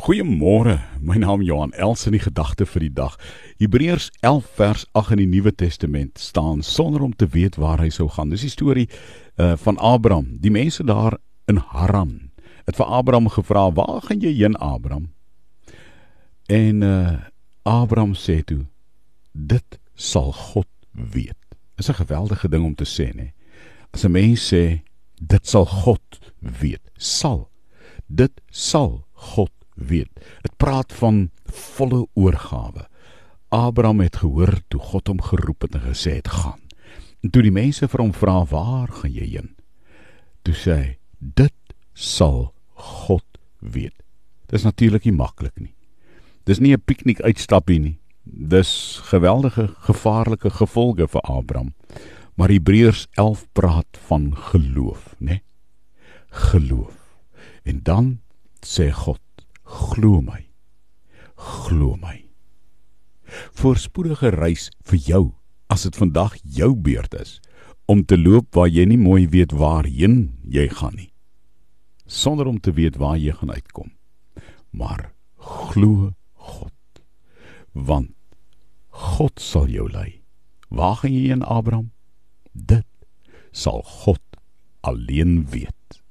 Goeiemôre. My naam Johan Els in die gedagte vir die dag. Hebreërs 11 vers 8 in die Nuwe Testament staan sonder om te weet waar hy sou gaan. Dis die storie uh, van Abraham. Die mense daar in Haran het vir Abraham gevra, "Waar gaan jy heen, Abraham?" En uh Abraham sê toe, "Dit sal God weet." Is 'n geweldige ding om te sê, nê? As 'n mens sê, "Dit sal God weet." Sal. Dit sal God weet. Dit praat van volle oorgawe. Abraham het gehoor toe God hom geroep het en gesê het gaan. En toe die mense vir hom vra waar gaan jy heen? Toe sê hy dit sal God weet. Dis natuurlik nie maklik nie. Dis nie 'n piknik uitstappie nie. Dis geweldige gevaarlike gevolge vir Abraham. Maar Hebreërs 11 praat van geloof, né? Geloof. En dan sê God glo my. Glo my. Voorspoedige reis vir jou as dit vandag jou beurt is om te loop waar jy nie mooi weet waarheen jy gaan nie. Sonder om te weet waar jy gaan uitkom. Maar glo God. Want God sal jou lei. Waar gaan jy heen Abraham? Dit sal God alleen weet.